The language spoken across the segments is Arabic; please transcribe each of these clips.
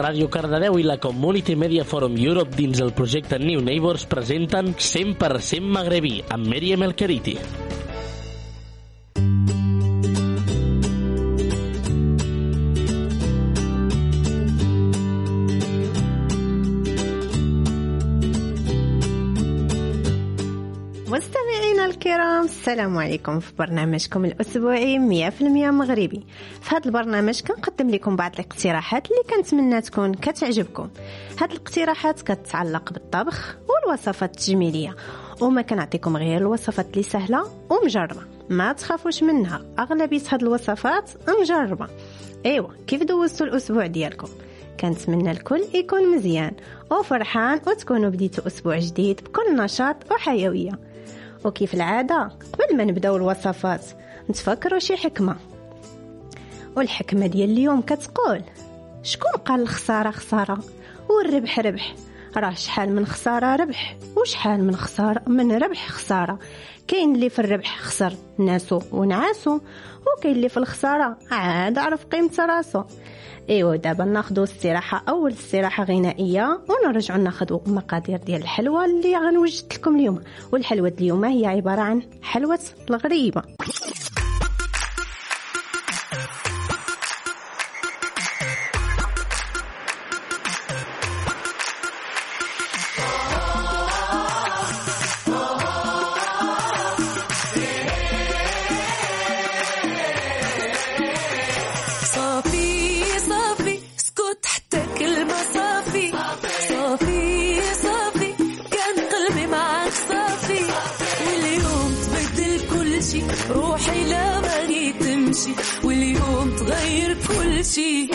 Ràdio Cardedeu i la Community Media Forum Europe dins el projecte New Neighbors presenten 100% magrebí amb Miriam El Keriti. مستمعينا الكرام السلام عليكم في برنامجكم الأسبوعي 100% مغربي في هذا البرنامج كنقدم لكم بعض الاقتراحات اللي كنتمنى تكون كتعجبكم. هاد الاقتراحات كتتعلق بالطبخ والوصفات التجميلية وما كنعطيكم غير الوصفات اللي سهلة ومجربة. ما تخافوش منها أغلبية هاد الوصفات مجربة. أيوا كيف دوزتوا الأسبوع ديالكم؟ كنتمنى الكل يكون مزيان وفرحان وتكونوا بديتوا أسبوع جديد بكل نشاط وحيوية. وكيف العادة قبل ما نبدأو الوصفات نتفكروا شي حكمة. والحكمة ديال اليوم كتقول شكون قال الخسارة خسارة؟ والربح ربح. راه شحال من خسارة ربح وشحال من خسارة من ربح خسارة. كاين اللي في الربح خسر ناسو ونعاسو وكاين اللي في الخسارة عاد عرف قيمة راسو. إيوا دابا ناخدو استراحة أول استراحة غنائية ونرجعو ناخدو مقادير ديال الحلوى اللي غنوجد لكم اليوم. والحلوى اليوم هي عبارة عن حلوة الغريبة. باغي تمشي واليوم تغير كل شي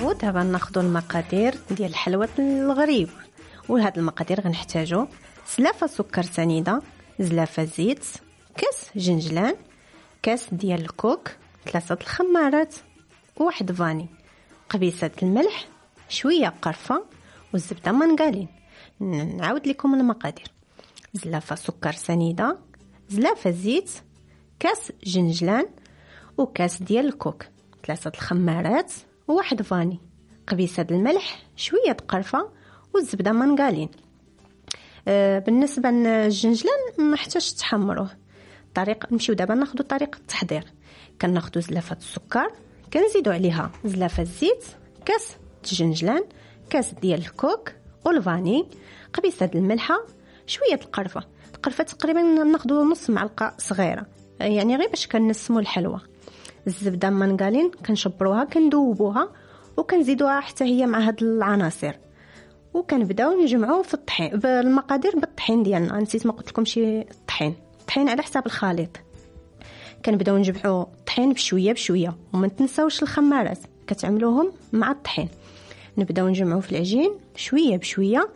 ودابا ناخدو المقادير ديال الحلوى الغريبة ولهاد المقادير غنحتاجو سلافة سكر سنيدة زلافة زيت كاس جنجلان كاس ديال الكوك ثلاثة الخمارات وواحد فاني. قبيصة الملح شوية قرفة والزبدة منقالين نعاود لكم المقادير. زلافة سكر سنيدة زلافة زيت كاس جنجلان وكاس ديال الكوك ثلاثة الخمارات وواحد فاني. قبيصة الملح شوية قرفة والزبدة منقالين آه بالنسبة للجنجلان ما حتاش تحمروه. طريقة نمشيو دابا ناخدو طريقة التحضير. كناخدو زلافة السكر كنزيدو عليها زلافة الزيت كاس الجنجلان كاس ديال الكوك والفاني قبيصة الملحة شوية القرفة. القرفة تقريبا ناخدو نص معلقة صغيرة. يعني غير باش كنسمو الحلوى الزبدة منقالين كنشبروها كندوبوها وكنزيدوها حتى هي مع هاد العناصر. وكنبداو نجمعو في الطحين بالمقادير بالطحين ديالنا. نسيت ما قلت لكم شي الطحين الطحين على حساب الخليط. كنبداو نجمعو الطحين بشوية بشوية وما تنساوش الخمارات. كتعملوهم مع الطحين. نبداو نجمعو في العجين شوية بشوية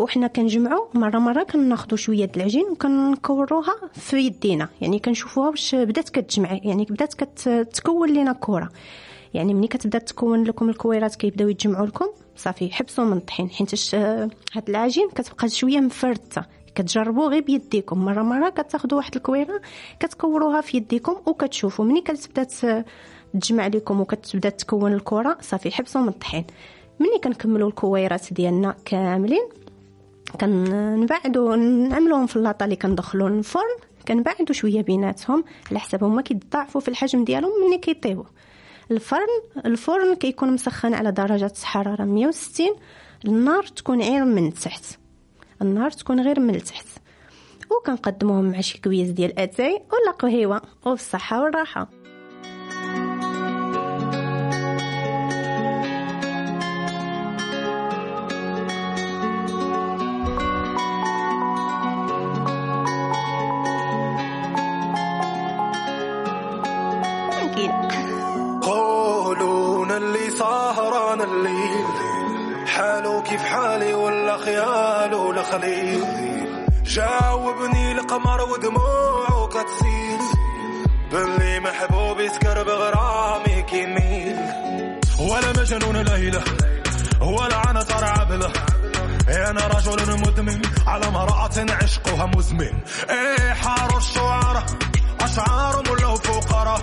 وحنا كنجمعو مرة مرة كناخذوا شوية العجين وكنكوروها في يدينا. يعني كنشوفوها واش بدات كتجمع يعني بدات كتكون لينا كره يعني ملي كتبدا تكون لكم الكويرات كيبداو يتجمعوا لكم صافي حبسوا من الطحين. حيت هاد العجين كتبقى شوية مفرته كتجربوا غير بيديكم. مرة مرة كتاخذوا واحد الكويرة كتكوروها في يديكم وكتشوفوا ملي كتبدا تجمع لكم وكتبدا تكون الكره صافي حبسوا من الطحين. ملي كنكملوا الكويرات ديالنا كاملين كنبعدو نعملوهم في اللاطه اللي كندخلو الفرن كنبعدو شوية بيناتهم على حساب هما كيتضاعفوا في الحجم ديالهم ملي كيطيبوا. الفرن الفرن كيكون مسخن على درجة حرارة 160 النار تكون غير من تحت. النار تكون غير من التحت وكنقدموهم مع شي كويس ديال اتاي ولا قهيوة. وبالصحة والراحة. كيف حالي ولا خيال ولا خليل. جاوبني القمر ودموعه كتسيل. باللي محبوب يسكر بغرامي كيميل. ولا مجنون ليلة ولا أنا طار عبلة. أنا رجل مدمن على امرأة عشقها مزمن. إيه حار الشعراء أشعار ملو فقراء.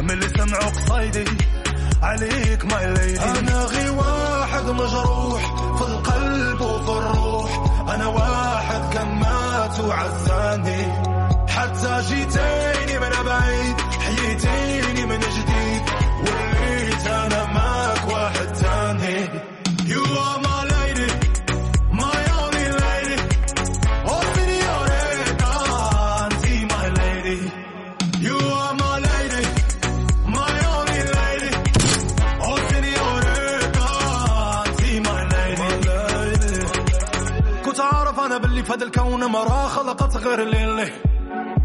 من اللي سمعوا قصيدي عليك ماي ليدي أنا غي واحد مجروح في القلب وفي الروح. أنا واحد كان مات وعزاني الكون مراه خلقت غير ليلي.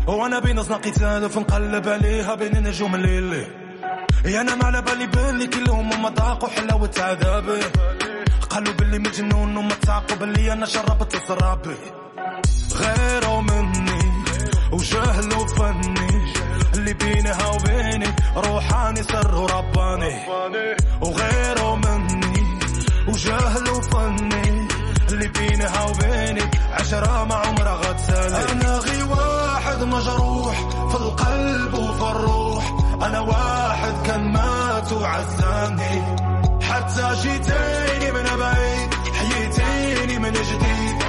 وأنا بين زنقي تالف نقلب عليها بين نجوم الليل يا أنا ما على بالي بالي كلهم ما ذاقوا حلاوة عذابي قالوا باللي مجنون وما تعقوا باللي أنا شربت سرابي غيروا مني وجهل وفني اللي بينها وبيني روحاني سر ورباني. وغيروا مني وجهل وفني اللي بينها وبيني عشرة ما عمرها غتسالي أنا غي واحد مجروح في القلب وفي الروح أنا واحد كان مات وعزاني حتى جيتيني من بعيد حييتيني من جديد.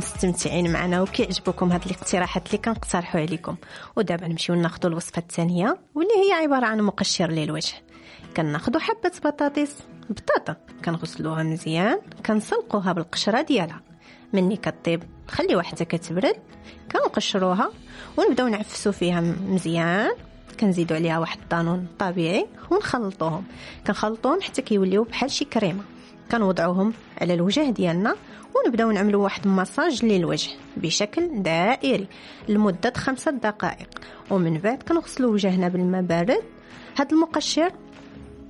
تكونوا مستمتعين معنا وكيعجبوكم هاد الاقتراحات اللي كنقترحوا عليكم. ودابا نمشيو ناخذوا الوصفة الثانية واللي هي عبارة عن مقشر للوجه كناخذوا حبة بطاطس بطاطا. كنغسلوها مزيان كنسلقوها بالقشرة ديالها. مني كطيب نخليوها حتى كتبرد. كنقشروها ونبداو نعفسو فيها مزيان. كنزيدو عليها واحد الطانون طبيعي ونخلطوهم. كنخلطوهم حتى كيوليو بحال شي كريمة. كنوضعوهم على الوجه ديالنا. ونبداو نعملو واحد المساج للوجه بشكل دائري لمدة خمسة دقائق. ومن بعد كنغسلو وجهنا بالماء بارد هذا المقشر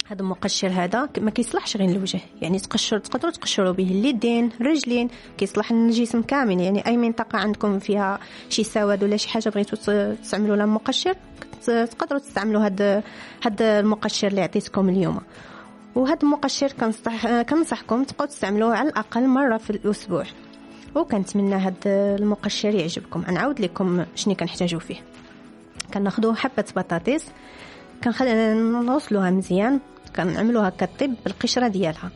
هذا المقشر هذا ما كيصلحش غير للوجه يعني تقشر تقدروا تقشروا به اليدين الرجلين كيصلح للجسم كامل. يعني أي منطقة عندكم فيها شي سواد ولا شي حاجة بغيتوا تستعملوا لها مقشر تقدروا تستعملوا هذا هذا المقشر اللي عطيتكم اليوم. وهذا المقشر كنصح كنصحكم تبقاو تستعملوه على الأقل مرة في الأسبوع. وكنتمنى هذا المقشر يعجبكم. نعاود لكم شنو كنحتاجو فيه. كناخذوا حبة بطاطس. كنخلي نغسلوها مزيان. كنعملوها كطيب بالقشرة ديالها.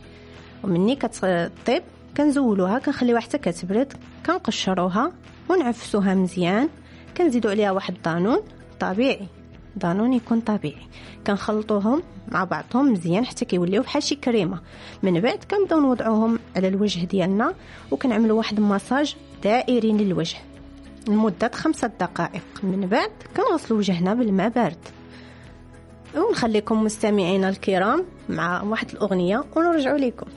ومني كتطيب كنزولوها كنخليوها حتى كتبرد. كنقشروها ونعفسوها مزيان. كنزيدو عليها واحد الدانون طبيعي. دانون يكون طبيعي. كنخلطوهم مع بعضهم مزيان حتى كيوليو بحال شي كريمة. من بعد كنبداو نوضعوهم على الوجه ديالنا وكنعملوا واحد المساج دائري للوجه. لمدة خمسة دقائق. من بعد كنغسلو وجهنا بالماء بارد. ونخليكم مستمعينا الكرام مع واحد الأغنية ونرجع لكم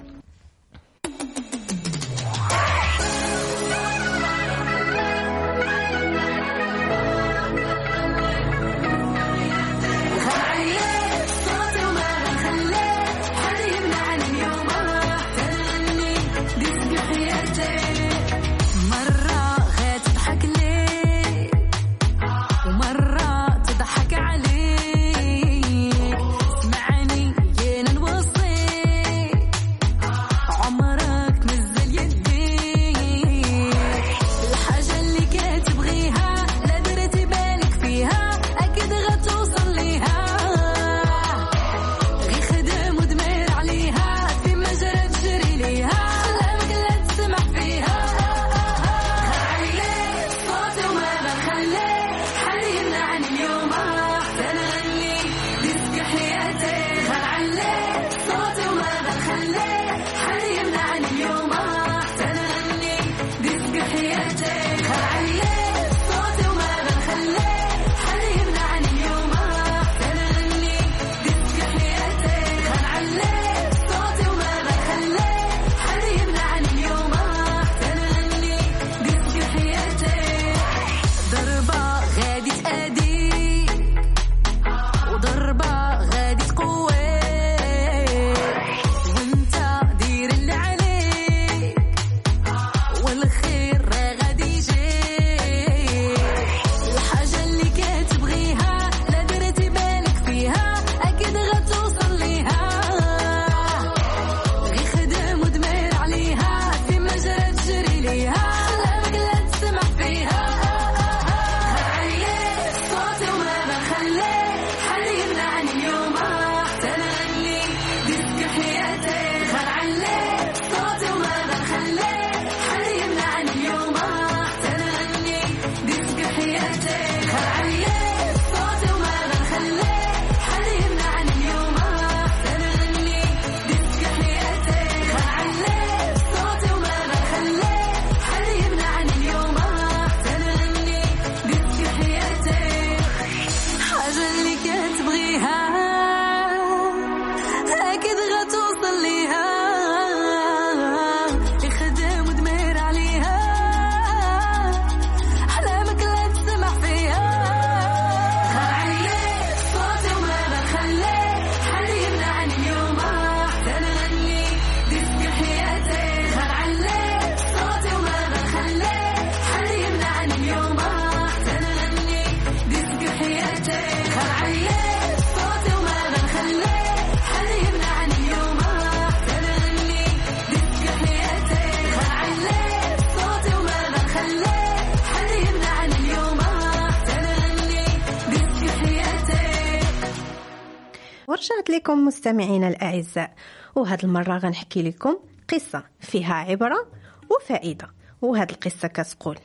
لكم مستمعينا الأعزاء. وهاد المرة غنحكي لكم قصة فيها عبرة وفائدة وهاد القصة كتقول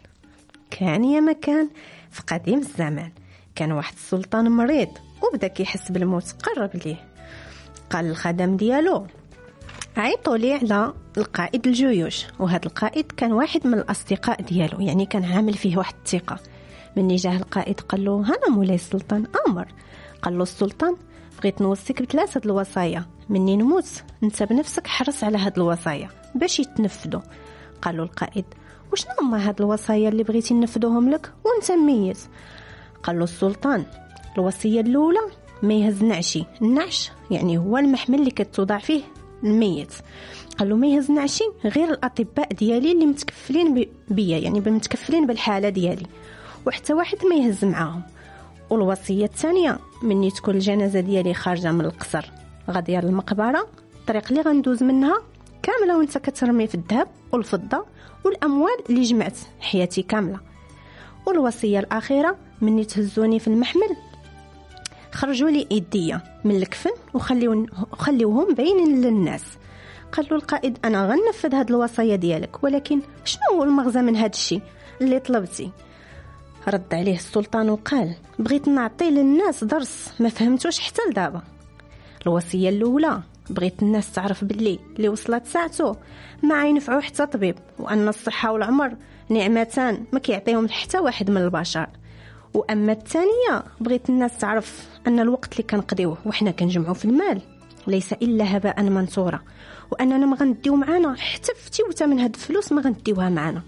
كان يا مكان في قديم الزمان كان واحد السلطان مريض وبدا كيحس بالموت قرب ليه. قال الخدم ديالو عيطوا لي على القائد الجيوش. وهذا القائد كان واحد من الأصدقاء ديالو يعني كان عامل فيه واحد الثقة. مني جاه القائد قال له أنا مولاي السلطان أمر. قال له السلطان بغيت نوصيك بثلاثه الوصايا. مني نموت. انت بنفسك حرص على هاد الوصايا. باش يتنفذوا قال له القائد. وشنو هما هاد الوصايا اللي بغيتي ننفذوهم لك؟ وانت ميت. قال له السلطان. الوصية الأولى ما يهز نعشي النعش يعني هو المحمل اللي كتوضع فيه. الميت قال له ما يهز نعشي غير الأطباء ديالي اللي متكفلين بيا. يعني متكفلين بالحالة ديالي. وحتى واحد ما يهز معاهم. والوصية الثانية مني تكون الجنازة ديالي خارجة من القصر. غاديه للمقبره الطريق اللي غندوز منها كاملة وانت كترمي في الذهب والفضة والأموال اللي جمعت حياتي كاملة. والوصية الأخيرة مني تهزوني في المحمل خرجوا لي إيديا من الكفن وخليوهم باينين للناس. قال له القائد أنا غنفذ هاد الوصايا ديالك ولكن شنو هو المغزى من هاد الشيء اللي طلبتي؟ رد عليه السلطان وقال بغيت نعطي للناس درس ما فهمتوش حتى لدابا. الوصية الأولى بغيت الناس تعرف باللي اللي وصلت ساعته ما ينفعو حتى طبيب وأن الصحة والعمر نعمتان ما كيعطيهم حتى واحد من البشر. وأما الثانية بغيت الناس تعرف أن الوقت اللي كنقضيوه وحنا كنجمعو في المال ليس إلا هباء منثورا وأننا ما غنديو معانا حتى فتيوته من هاد الفلوس ما غنديوها معانا.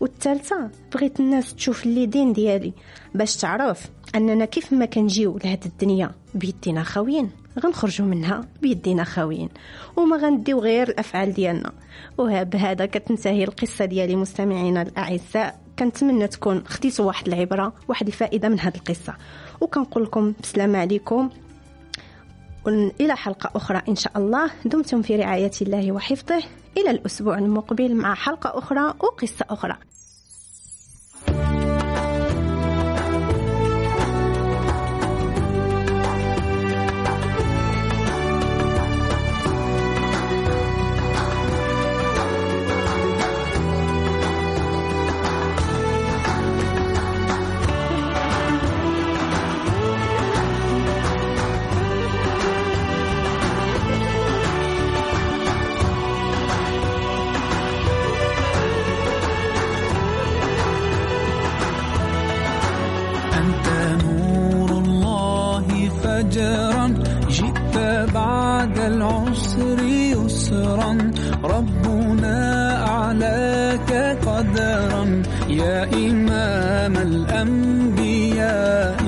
والثالثة بغيت الناس تشوف اللي دين ديالي باش تعرف أننا كيف ما كنجيو لهاد الدنيا بيدينا خاويين. غنخرجوا منها بيدينا خاويين وما غنديو غير الأفعال ديالنا. وبهذا كتنتهي القصة ديالي مستمعينا الأعزاء. كنتمنى تكون خديتوا واحد العبرة واحد الفائدة من هذه القصة. وكنقول لكم بسلامه عليكم. إلى حلقة أخرى إن شاء الله. دمتم في رعاية الله وحفظه. إلى الأسبوع المقبل مع حلقة أخرى وقصة أخرى. فجرا جئت بعد العسر يسرا. ربنا أعلاك قدرا. يا إمام الأنبياء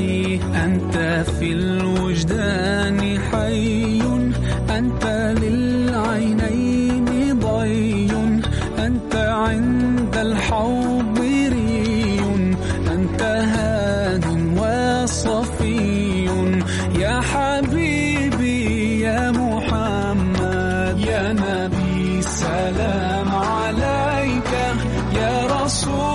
أنت في الوجدان حي أنت للعينين ضي أنت عند الحوض 告诉。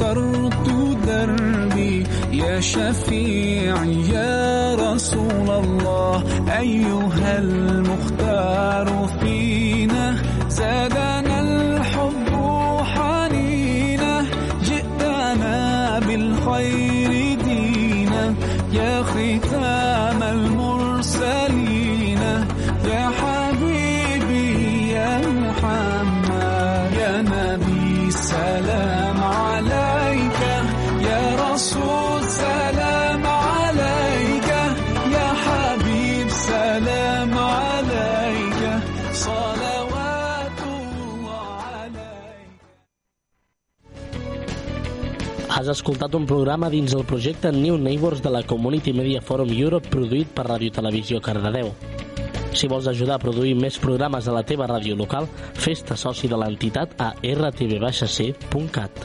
أبصرت دربي يا شفيعي يا رسول الله أيها المختار Has escoltat un programa dins el projecte New Neighbors de la Community Media Forum Europe produït per Radio Televisió Cardedeu. Si vols ajudar a produir més programes a la teva ràdio local, fes-te soci de l'entitat a rtv-c.cat.